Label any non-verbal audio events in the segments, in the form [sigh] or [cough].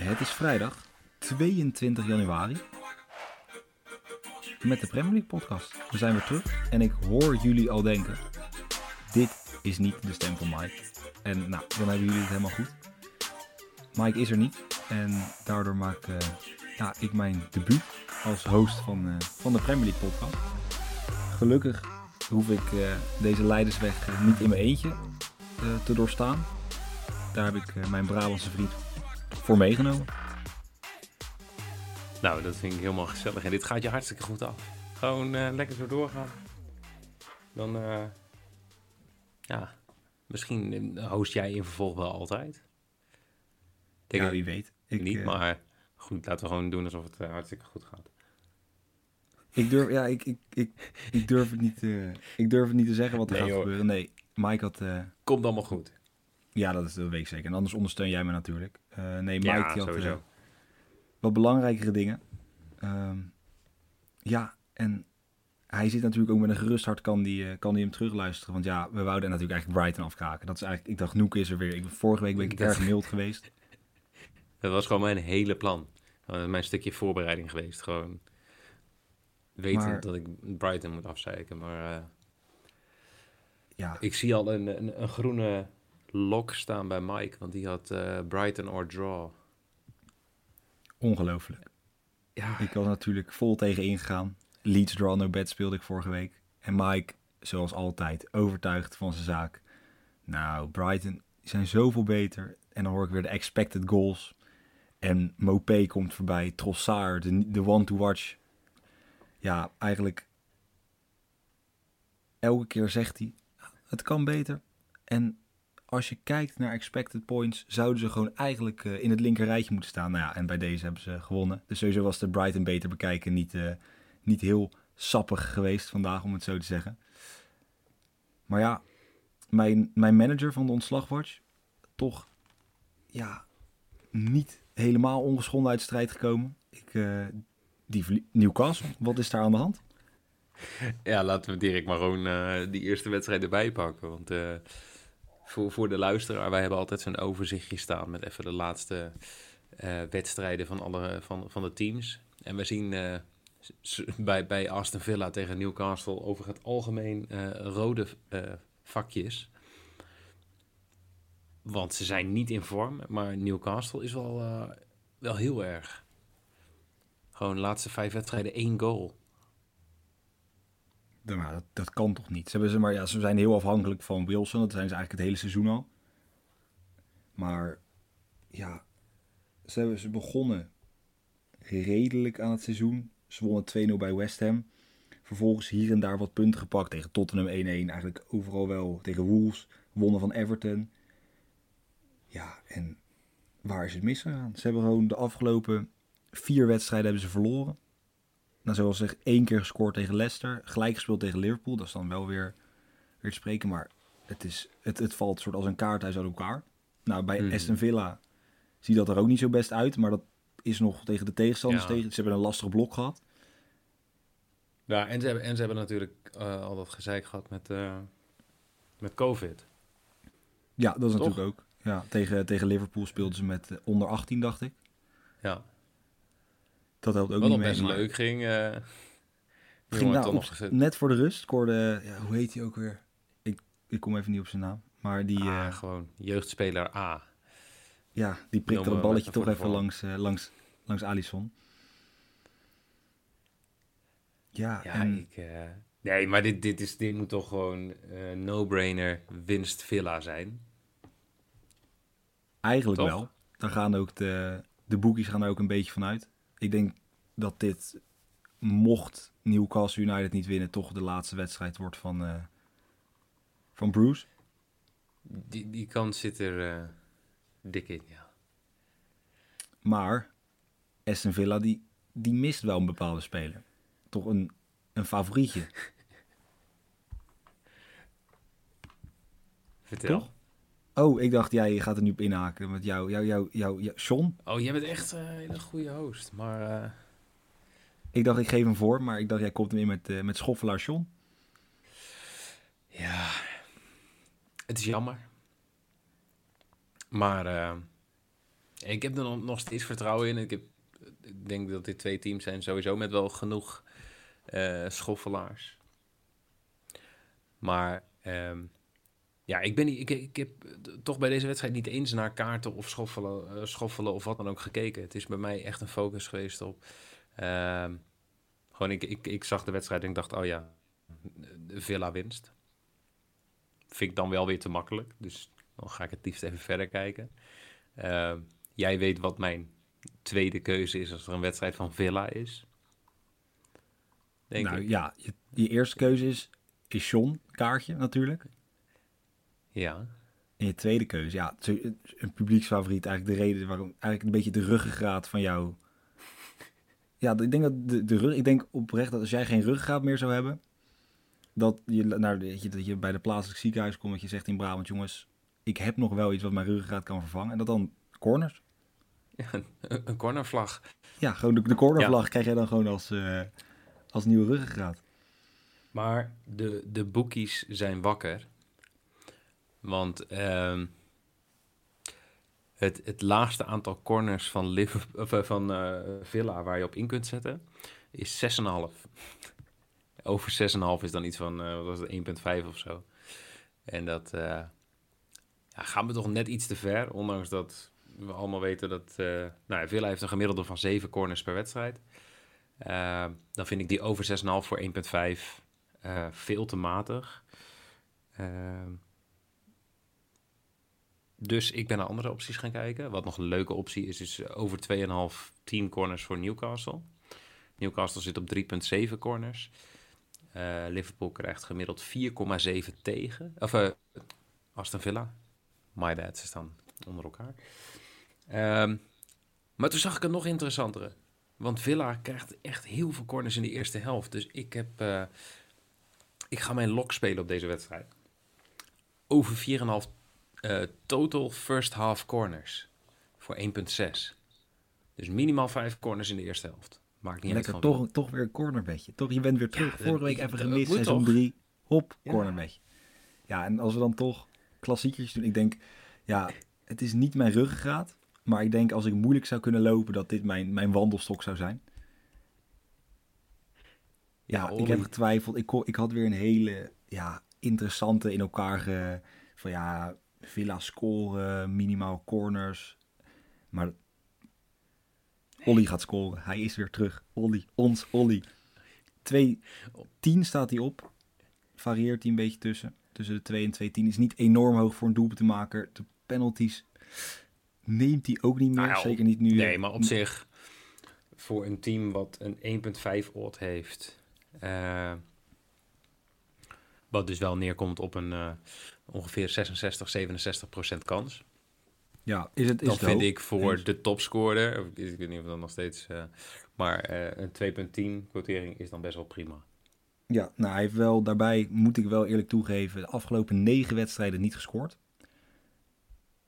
Het is vrijdag 22 januari. Met de Premier League podcast. We zijn weer terug en ik hoor jullie al denken: dit is niet de stem van Mike. En nou, dan hebben jullie het helemaal goed. Mike is er niet en daardoor maak eh, ja, ik mijn debuut als host van, eh, van de Premier League podcast. Gelukkig hoef ik eh, deze leidersweg niet in mijn eentje te doorstaan. Daar heb ik mijn Brabantse vriend voor meegenomen. Nou, dat vind ik helemaal gezellig. En dit gaat je hartstikke goed af. Gewoon eh, lekker zo doorgaan. Dan, eh, ja, misschien eh, host jij in vervolg wel altijd. Denk ja, wie weet. Ik, niet, maar goed, laten we gewoon doen alsof het hartstikke goed gaat. ik, durf, ja, ik, ik, ik, ik, durf het niet, ik durf het niet te zeggen wat er Nee, gaat gebeuren. Nee, Mike had... Komt allemaal goed. Ja, dat is de week zeker. En anders ondersteun jij me natuurlijk. Eh, nee, Mike ja, die had sowieso. eh, wat belangrijkere dingen. Ehm, ja, en hij zit natuurlijk ook met een gerust hart, kan die, eh, kan die hem terugluisteren. Want ja, we wouden natuurlijk eigenlijk Brighton afkraken. Dat is eigenlijk, ik dacht, Noek is er weer. Ik, vorige week ben ik [laughs] Dat- erg mild geweest. [laughs] Dat was gewoon mijn hele plan. Mijn stukje voorbereiding geweest. Gewoon weten Maar- dat ik Brighton moet afzeiken. Maar Ja, ik zie al een, een, een groene lok staan bij Mike. Want die had eh, Brighton or draw. ongelooflijk. Ja, Ik was natuurlijk vol tegen ingegaan. Leeds draw no bed speelde ik vorige week. En Mike, zoals altijd, overtuigd van zijn zaak. Nou, Brighton zijn zoveel beter. En dan hoor ik weer de expected goals. En Mopé komt voorbij. Trossard, de, de one to watch. Ja, eigenlijk elke keer zegt hij, het kan beter. En als je kijkt naar expected points, zouden ze gewoon eigenlijk eh, in het linker rijtje moeten staan. Nou ja, en bij deze hebben ze gewonnen. Dus sowieso was de Brighton beter bekijken niet, eh, niet heel sappig geweest vandaag, om het zo te zeggen. Maar ja, mijn, mijn manager van de ontslagwatch, toch ja, niet helemaal ongeschonden uit de strijd gekomen. Ik, eh, die Newcastle, wat is daar aan de hand? ja, laten we direct maar gewoon die eerste wedstrijd erbij pakken. Want voor, voor de luisteraar, wij hebben altijd zo'n overzichtje staan met even de laatste eh, wedstrijden van, alle, van, van de teams. En we zien eh, bij, bij Aston Villa tegen Newcastle over het algemeen eh, rode vakjes. Want ze zijn niet in vorm, maar Newcastle is wel, wel heel erg. Gewoon de laatste vijf wedstrijden één goal. Maar dat, dat kan toch niet? Ze, hebben ze, maar, ja, ze zijn heel afhankelijk van Wilson. Dat zijn ze eigenlijk het hele seizoen al. Maar ja, ze, hebben, ze begonnen redelijk aan het seizoen. Ze wonnen 2-0 bij West Ham. Vervolgens hier en daar wat punten gepakt. Tegen Tottenham 1-1. Eigenlijk overal wel. Tegen Wolves. Wonnen van Everton. Ja, en waar is het misgegaan? Ze hebben gewoon de afgelopen vier wedstrijden hebben ze verloren. Nou, zoals zeg, één keer gescoord tegen Leicester. Gelijk gespeeld tegen Liverpool. Dat is dan wel weer, weer te spreken. Maar het, is, het, het valt soort als een kaarthuis uit elkaar. Nou, bij Mhm. Aston Villa ziet dat er ook niet zo best uit. Maar dat is nog tegen de tegenstanders. Ja. Tegen, ze hebben een lastig blok gehad. Ja, en ze hebben, en ze hebben natuurlijk eh, al dat gezeik gehad met, eh, met COVID. Ja, dat is Toch? natuurlijk ook. Ja, tegen, tegen Liverpool speelden ze met eh, onder 18, dacht ik. Ja, Dat helpt ook wat niet mee. best maar- leuk ging. eh Ging nou, op- net voor de rust scoorde, ja, hoe heet hij ook weer? Ik, ik kom even niet op zijn naam. Maar die, Ah, eh, gewoon jeugdspeler A. ja, die prikte dat we balletje toch even vorm. langs, eh, langs, langs Alisson. Ja, Ja, en ik... eh, nee, maar dit, dit, is, dit moet toch gewoon eh, no-brainer winst Villa zijn. eigenlijk toch? wel. Daar gaan ook de, de boekies gaan er ook een beetje van uit. Ik denk dat dit, mocht Newcastle United niet winnen, toch de laatste wedstrijd wordt van, eh, van Bruce. Die, die kans zit er eh, dik in, ja. Maar Aston Villa, die, die mist wel een bepaalde speler. Toch een, een favorietje, [laughs] Vertel. toch? Oh, ik dacht, jij gaat er nu op inhaken met jou, jou, jou, jou, jou John. Oh, jij bent echt eh, een hele goede host. Maar eh, Ik dacht, ik geef hem voor, maar ik dacht, jij komt hem in met, eh, met schoffelaar John. ja, het is jammer. Maar Ik heb er nog, nog steeds vertrouwen in. Ik, heb, ik denk dat dit twee teams zijn sowieso met wel genoeg schoffelaars. Maar ehm, ja, ik, ben, ik, ik heb toch bij deze wedstrijd niet eens naar kaarten of schoffelen, eh, schoffelen of wat dan ook gekeken. Het is bij mij echt een focus geweest op... ehm, gewoon, ik, ik, ik zag de wedstrijd en ik dacht, oh ja, Villa winst. Vind ik dan wel weer te makkelijk. Dus dan ga ik het liefst even verder kijken. Ehm, jij weet wat mijn tweede keuze is als er een wedstrijd van Villa is. Denk nou ik. ja, je, je eerste keuze is, is John kaartje natuurlijk. Ja. En je tweede keuze, ja, een publieksfavoriet. Eigenlijk de reden waarom, eigenlijk een beetje de ruggengraat van jou. [laughs] Ja, ik denk dat de, de rug, ik denk oprecht dat als jij geen ruggengraat meer zou hebben, dat je, nou, dat je, dat je bij de plaatselijk ziekenhuis komt, dat je zegt in Brabant, jongens, ik heb nog wel iets wat mijn ruggengraat kan vervangen. En dat dan corners. Een, een cornervlag. Ja, gewoon de, de cornervlag krijg jij dan gewoon als, eh, als nieuwe ruggengraat. Maar de, de bookies zijn wakker. Want ehm, het, het laagste aantal corners van, [laughs] of, eh, van eh, Villa waar je op in kunt zetten is 6,5. Over 6,5 is dan iets van wat was het, 1,5 of zo. En dat ja, gaan we toch net iets te ver. Ondanks dat we allemaal weten dat... nou, Villa heeft een gemiddelde van 7 corners per wedstrijd. Eh, dan vind ik die over 6,5 voor 1,5 eh, veel te matig. Ehm, dus ik ben naar andere opties gaan kijken. Wat nog een leuke optie is, is over 2,5 10 corners voor Newcastle. Newcastle zit op 3,7 corners. Eh, Liverpool krijgt gemiddeld 4,7 tegen. Of eh, Aston Villa. My bad, ze staan onder elkaar. Ehm, maar toen zag ik een nog interessantere. Want Villa krijgt echt heel veel corners in de eerste helft. Dus ik heb... eh, ik ga mijn lok spelen op deze wedstrijd. Over 4,5 eh, total first half corners. Voor 1,6. Dus minimaal 5 corners in de eerste helft. Maakt niet Lekker, uit van toch, toch weer een cornerbedje. Toch, je bent weer terug. Vorige week even gemist, seizoen toch? 3. Hop, Ja. cornerbedje. Ja, en als we dan toch klassiekers doen. Ik denk, ja, het is niet mijn ruggengraat. Maar ik denk als ik moeilijk zou kunnen lopen, dat dit mijn, mijn wandelstok zou zijn. Ja, Ja, ik heb getwijfeld. Ik, ik had weer een hele ja, interessante in elkaar ge, van ja, Villa scoren, minimaal corners. Maar Olly gaat scoren. Hij is weer terug. Olly, ons Olly. 2-10 staat hij op. Varieert hij een beetje tussen. Tussen de 2 en 2-10 is niet enorm hoog voor een doelpunt te maken. De penalties neemt hij ook niet meer. Nou Zeker niet nu. Nee, maar op zich, voor een team wat een 1,5 odd heeft, eh, wat dus wel neerkomt op een eh, ongeveer 66, 67 procent kans. Ja, is het, is Dan het vind ik voor de topscorer, ik weet niet of dat nog steeds, eh, maar eh, een 2,10 quotering is dan best wel prima. Ja, nou hij heeft wel, daarbij moet ik wel eerlijk toegeven, de afgelopen negen wedstrijden niet gescoord.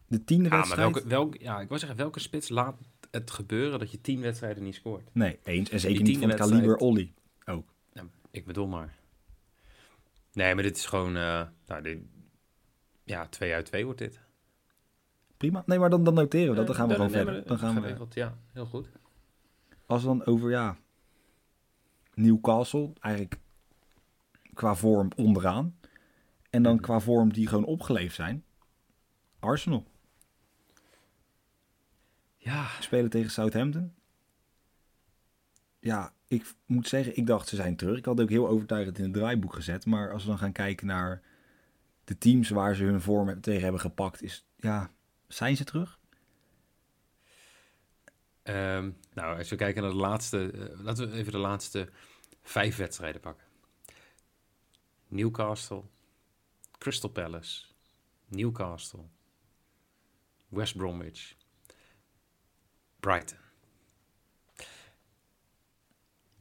De tiende Ja, maar wedstrijd... welke, welke, ja, ik wou zeggen, welke spits laat het gebeuren dat je 10 wedstrijden niet scoort? Nee, eens. En zeker niet van het kaliber Olly. Ook. Ja, ik bedoel maar. Nee, maar dit is gewoon, eh, nou, dit, ja, 2 uit 2 wordt dit. Prima. Nee, maar dan, dan noteren we dat. Dan gaan we gewoon nee, verder. maar Dan gaan we, Ja, heel goed. als we dan over, ja, Newcastle, eigenlijk qua vorm onderaan. En dan Mhm. qua vorm die gewoon opgeleefd zijn. Arsenal. Ja, Spelen tegen Southampton. Ja, ik moet zeggen, ik dacht ze zijn terug. Ik had ook heel overtuigend in het draaiboek gezet. Maar als we dan gaan kijken naar de teams waar ze hun vorm tegen hebben gepakt, is ja, zijn ze terug? ehm, nou, als we kijken naar de laatste, eh, laten we even de laatste vijf wedstrijden pakken. Newcastle, Crystal Palace, Newcastle, West Bromwich, Brighton.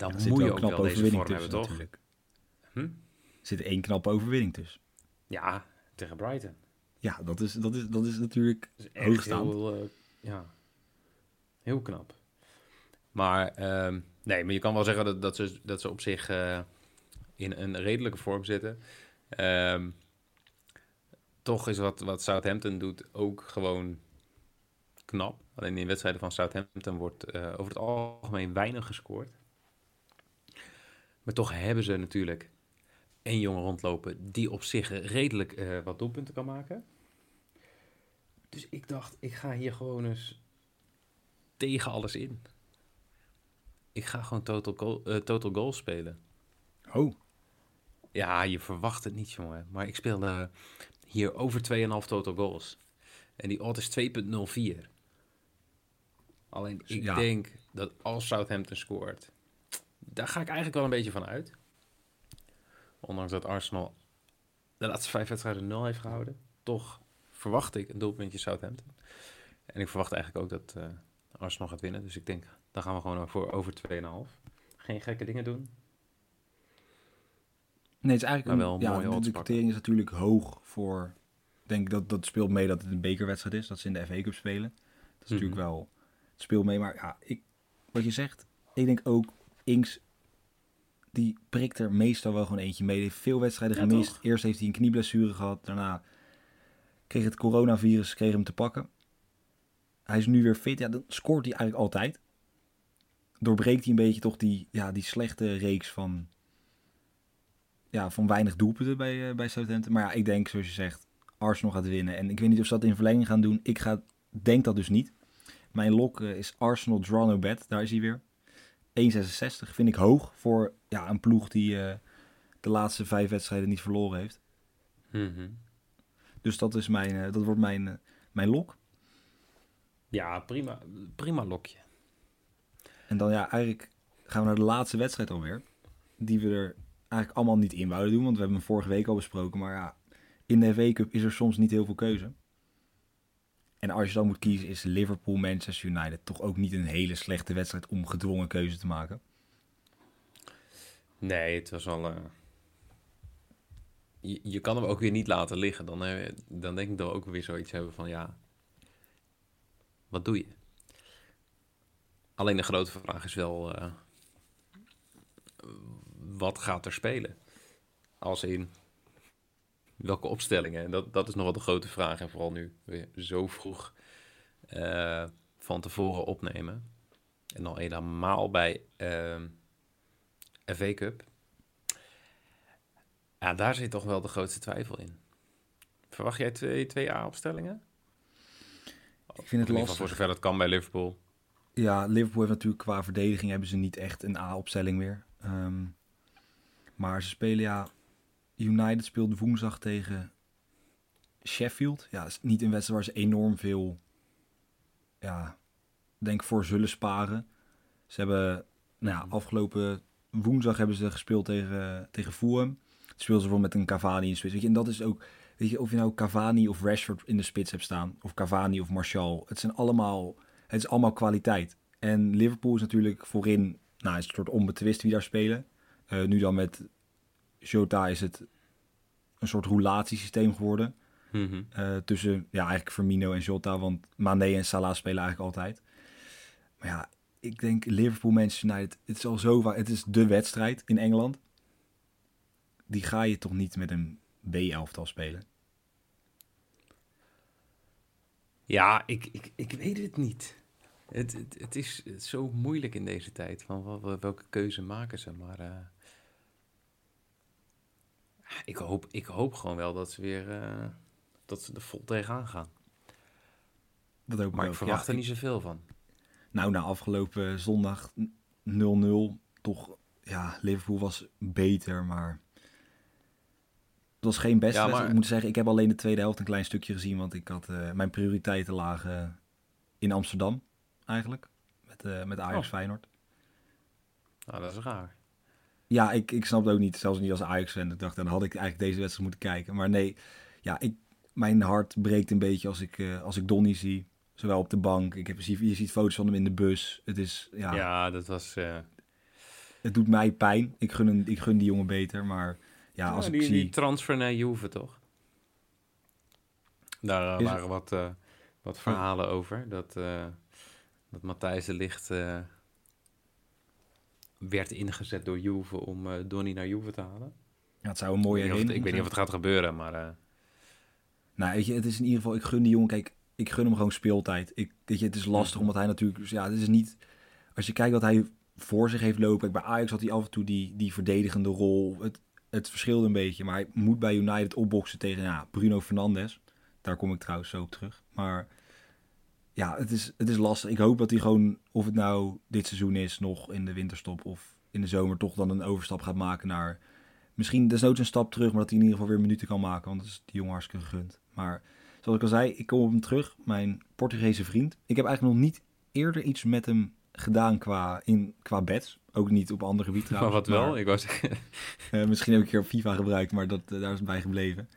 Dan zit moet je een ook knappe wel deze overwinning vorm hebben, tussen toch? natuurlijk. Hm? Er zit één knappe overwinning tussen. Ja, tegen Brighton. Ja, dat is, dat is, dat is natuurlijk Dat is echt Hoogstaand. heel, eh, ja, heel knap. Maar ehm, nee, maar je kan wel zeggen dat, dat, ze, dat ze op zich eh, in een redelijke vorm zitten. Ehm, toch is wat, wat Southampton doet ook gewoon knap. Alleen in wedstrijden van Southampton wordt eh, over het algemeen weinig gescoord. Maar toch hebben ze natuurlijk één jongen rondlopen die op zich redelijk eh, wat doelpunten kan maken. Dus ik dacht, ik ga hier gewoon eens tegen alles in. Ik ga gewoon total goal, eh, total goal spelen. Oh, Ja, je verwacht het niet, jongen. Maar ik speelde hier over 2,5 total goals. En die odd is 2,04. Alleen ik Ja. denk dat als Southampton scoort, daar ga ik eigenlijk wel een beetje van uit. Ondanks dat Arsenal de laatste vijf wedstrijden 0 heeft gehouden, toch verwacht ik een doelpuntje Southampton. En ik verwacht eigenlijk ook dat eh, Arsenal gaat winnen. Dus ik denk, daar gaan we gewoon voor over 2,5. Geen gekke dingen doen. nee, het is eigenlijk Maar een, wel een ja, mooie de- quotering is natuurlijk hoog voor. Ik denk dat dat speelt mee dat het een bekerwedstrijd is, dat ze in de FA Cup spelen. Dat is Mhm. natuurlijk wel het speelt mee, maar ja, ik, wat je zegt, ik denk ook Inks die prikt er meestal wel gewoon eentje mee. Hij heeft veel wedstrijden Ja, gemist. toch? Eerst heeft hij een knieblessure gehad, daarna kreeg het coronavirus kreeg hem te pakken. Hij is nu weer fit. Ja, dan scoort hij eigenlijk altijd. Doorbreekt hij een beetje toch die, ja, die slechte reeks van, ja, van weinig doelpunten bij, eh, bij Southampton. Maar ja, ik denk, zoals je zegt, Arsenal gaat winnen. En ik weet niet of ze dat in verlenging gaan doen. Ik ga, denk dat dus niet. Mijn lok eh, is Arsenal draw no bet. Daar is hij weer. 1,66 vind ik hoog voor ja, een ploeg die eh, de laatste vijf wedstrijden niet verloren heeft. Mhm. Dus dat, is mijn, eh, dat wordt mijn, eh, mijn lok. Ja, prima, prima lokje. En dan ja, eigenlijk gaan we naar de laatste wedstrijd alweer. Die we er eigenlijk allemaal niet in wouden doen. Want we hebben hem vorige week al besproken. Maar ja, in de FA Cup is er soms niet heel veel keuze. En als je dan moet kiezen is Liverpool, Manchester United toch ook niet een hele slechte wedstrijd om gedwongen keuze te maken. Nee, het was al. eh, Je, kan hem ook weer niet laten liggen. Dan, eh, dan denk ik dat we ook weer zoiets hebben van ja. Wat doe je? Alleen de grote vraag is wel. eh, wat gaat er spelen? Als in. Welke opstellingen? En dat, dat is nog wel de grote vraag. En vooral nu weer zo vroeg eh, van tevoren opnemen. En dan helemaal bij ehm FA Cup. Ja, daar zit toch wel de grootste twijfel in. Verwacht jij twee, twee A-opstellingen? Ik vind het lastig. voor zover dat kan bij Liverpool. Ja, Liverpool heeft natuurlijk qua verdediging hebben ze niet echt een A-opstelling meer. Ehm, maar ze spelen ja. United speelt woensdag tegen Sheffield. Ja, is niet een wedstrijd waar ze enorm veel, ja, denk voor zullen sparen. Ze hebben, nou ja, afgelopen woensdag hebben ze gespeeld tegen, tegen Fulham. Speelden ze voor met een Cavani in de spits. En dat is ook, weet je, of je nou Cavani of Rashford in de spits hebt staan, of Cavani of Martial. Het zijn allemaal, het is allemaal kwaliteit. En Liverpool is natuurlijk voorin, nou, is een soort onbetwist wie daar spelen. Eh, nu dan met Jota is het een soort roulatiesysteem geworden. Eh, tussen ja, eigenlijk Firmino en Jota, want Mane en Salah spelen eigenlijk altijd. Maar ja, ik denk Liverpool, Manchester United, het is al zo vaak, het is de wedstrijd in Engeland. Die ga je toch niet met een B-elftal spelen? Ja, ik, ik, ik weet het niet. Het, het, het is zo moeilijk in deze tijd. Van wel- welke keuze maken ze? Maar eh, ik, hoop, ik hoop gewoon wel dat ze weer eh, dat ze er vol tegenaan gaan. Dat ook Maar ook. ik verwacht Ja, er niet zoveel van. Nou, na afgelopen zondag 0-0, toch, ja, Liverpool was beter, maar het was geen beste Ja, wedstrijd. maar- Ik moet zeggen, ik heb alleen de tweede helft een klein stukje gezien, want ik had eh, mijn prioriteiten lagen in Amsterdam, eigenlijk, met, eh met Ajax Oh. Feyenoord. Nou, dat is raar. Ja, ik, ik snap het ook niet, zelfs niet als Ajax-fan. Ik dacht, dan had ik eigenlijk deze wedstrijd moeten kijken. Maar nee, ja, ik, mijn hart breekt een beetje als ik, eh, als ik Donny zie. Zowel op de bank, ik heb, je ziet foto's van hem in de bus. Het is, ja, Ja, dat was... eh, het doet mij pijn. Ik gun, een, ik gun die jongen beter, maar ja, als ik zie... die transfer naar Juve, toch? Daar eh, waren wat, wat verhalen over. Dat, dat Matthijs de Ligt eh, werd ingezet door Juve om eh Donny naar Juve te halen. Ja, het zou een mooie ik herinnering ik weet niet of het gaat gebeuren, maar... eh, Nou, weet je, het is in ieder geval, ik gun die jongen. Kijk, ik gun hem gewoon speeltijd. Ik, weet je, het is lastig Mhm. omdat hij natuurlijk... dus Ja, het is niet... Als je kijkt wat hij voor zich heeft lopen. Kijk, bij Ajax had hij af en toe die, die verdedigende rol. Het, het verschilde een beetje. Maar hij moet bij United opboksen tegen ja, Bruno Fernandes. Daar kom ik trouwens zo op terug. Maar ja, het is, het is lastig. Ik hoop dat hij gewoon, of het nou dit seizoen is, nog in de winterstop of in de zomer, toch dan een overstap gaat maken naar misschien desnoods een stap terug, maar dat hij in ieder geval weer minuten kan maken. Want dat is die jongen hartstikke gegund. Maar zoals ik al zei, ik kom op hem terug. Mijn Portugese vriend. Ik heb eigenlijk nog niet eerder iets met hem gedaan qua, in, qua bets. Ook niet op ander gebied Maar wat wel, ik was... [laughs] Eh, misschien heb ik een keer op FIFA gebruikt, maar dat, eh, daar is het bij gebleven.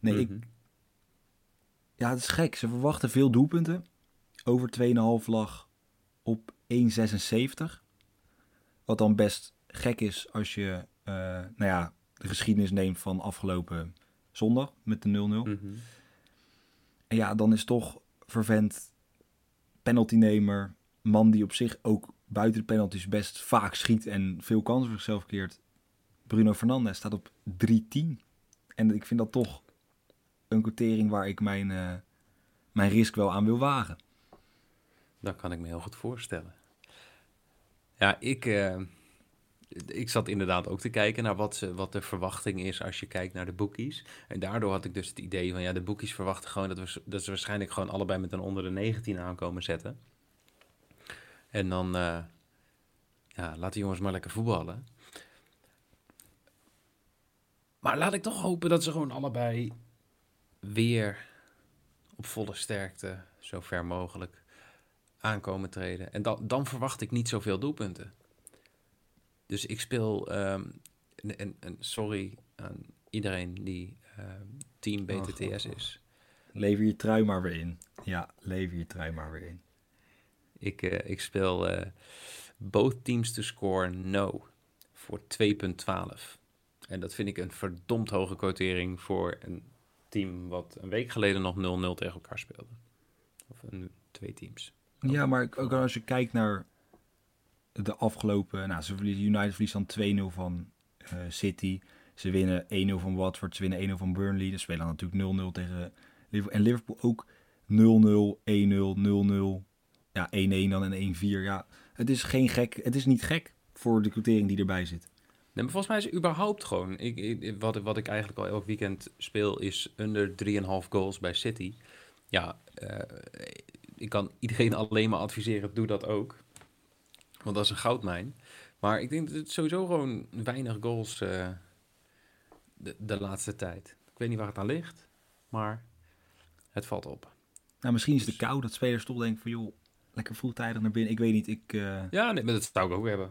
Nee, ik, Mhm. ja, het is gek. Ze verwachten veel doelpunten. Over 2,5 lag op 1,76. Wat dan best gek is als je eh, nou ja, de geschiedenis neemt van afgelopen zondag met de 0-0. Mhm. En ja, dan is toch vervent penaltynemer. Man die op zich ook buiten de penalties best vaak schiet en veel kansen voor zichzelf keert. Bruno Fernandes staat op 3-10. En ik vind dat toch een quotering waar ik mijn, eh, mijn risk wel aan wil wagen. Dat kan ik me heel goed voorstellen. Ja, ik, eh, ik zat inderdaad ook te kijken naar wat, wat de verwachting is als je kijkt naar de bookies. En daardoor had ik dus het idee van, ja, de bookies verwachten gewoon dat, we, dat ze waarschijnlijk gewoon allebei met een onder de 19 aankomen zetten. En dan, eh, ja, laat die jongens maar lekker voetballen. Maar laat ik toch hopen dat ze gewoon allebei weer op volle sterkte, zo ver mogelijk, aankomen treden. En dan, dan verwacht ik niet zoveel doelpunten. Dus ik speel, ehm, en, en, en sorry aan iedereen die ehm, team BTTS Oh, is. Lever je trui maar weer in. Ja, lever je trui maar weer in. Ik, eh, ik speel eh, both teams to score no voor 2,12. En dat vind ik een verdomd hoge quotering voor een team wat een week geleden nog 0-0 tegen elkaar speelde. Of een, twee teams. Ja, maar ook als je kijkt naar de afgelopen... Nou, ze verliezen, United verliest dan 2-0 van eh, City. Ze winnen 1-0 van Watford. Ze winnen 1-0 van Burnley. Ze spelen dan natuurlijk 0-0 tegen Liverpool. En Liverpool ook 0-0, 1-0, 0-0. Ja, 1-1 dan en 1-4. Ja, het is geen gek... Het is niet gek voor de quotering die erbij zit. Nee, maar volgens mij is het überhaupt gewoon... Ik, ik- wat, wat ik eigenlijk al elk weekend speel is under 3,5 goals bij City. Ja, eh, ik kan iedereen [laughs] alleen maar adviseren, doe dat ook. Want dat is een goudmijn. Maar ik denk dat het sowieso gewoon weinig goals eh, de, de laatste tijd. Ik weet niet waar het aan ligt, maar het valt op. Nou, misschien is het de kou dat spelers toch denken van... joh, lekker vroegtijdig naar binnen. Ik weet niet, ik... eh, Ja, nee, maar dat zou ik ook hebben.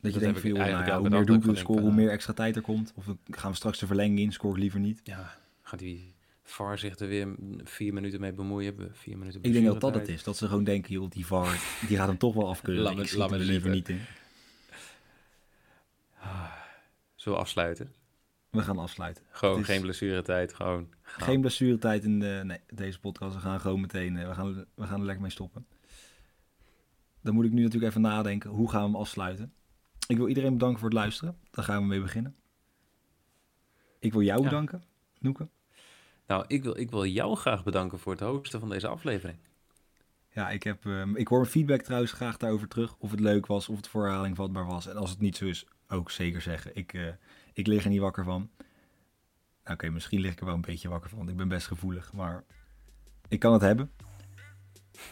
Dat je denkt van, joh, nou ja, hoe meer doelpunten scoren, hoe meer extra tijd er komt. Of gaan we straks de verlenging in, score ik liever niet. Ja, gaat die VAR zich er weer vier minuten mee bemoeien? We- Vier minuten Ik denk dat dat het is. Dat ze gewoon denken, joh, die VAR, die gaat hem toch wel afkeuren. Laat me- laat me er liever zitten. niet in. Zullen we afsluiten? We gaan afsluiten. Gewoon is- geen blessuretijd, gewoon gaan. Geen blessuretijd in de, nee, deze podcast. We gaan gewoon meteen, eh, we gaan, we gaan er lekker mee stoppen. Dan moet ik nu natuurlijk even nadenken, hoe gaan we hem afsluiten? Ik wil iedereen bedanken voor het luisteren. Daar gaan we mee beginnen. Ik wil jou Ja. bedanken, Noeke. Nou, ik wil, ik wil jou graag bedanken voor het hosten van deze aflevering. Ja, ik, heb, ehm, ik hoor feedback trouwens graag daarover terug. Of het leuk was, of het voor herhaling vatbaar was. En als het niet zo is, ook zeker zeggen. Ik, eh, ik lig er niet wakker van. Nou, Oké, misschien lig ik er wel een beetje wakker van. Ik ben best gevoelig, maar ik kan het hebben.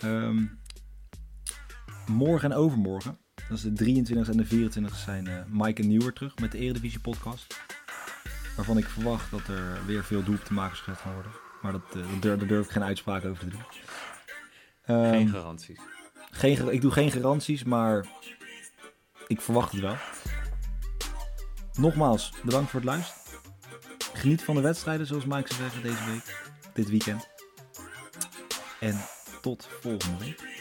Ehm, morgen en overmorgen, dat is de 23 en de 24 zijn eh, Mike en Nieuwer terug met de Eredivisie podcast. Waarvan ik verwacht dat er weer veel doelpuntenmakers gezet gaan worden. Maar dat, eh, daar durf- durf ik geen uitspraak over te doen. Ehm, Geen garanties. geen, ik doe geen garanties, maar ik verwacht het wel. Nogmaals, bedankt voor het luisteren. Geniet van de wedstrijden, zoals Mike zou zeggen, deze week. Dit weekend. En tot volgende week.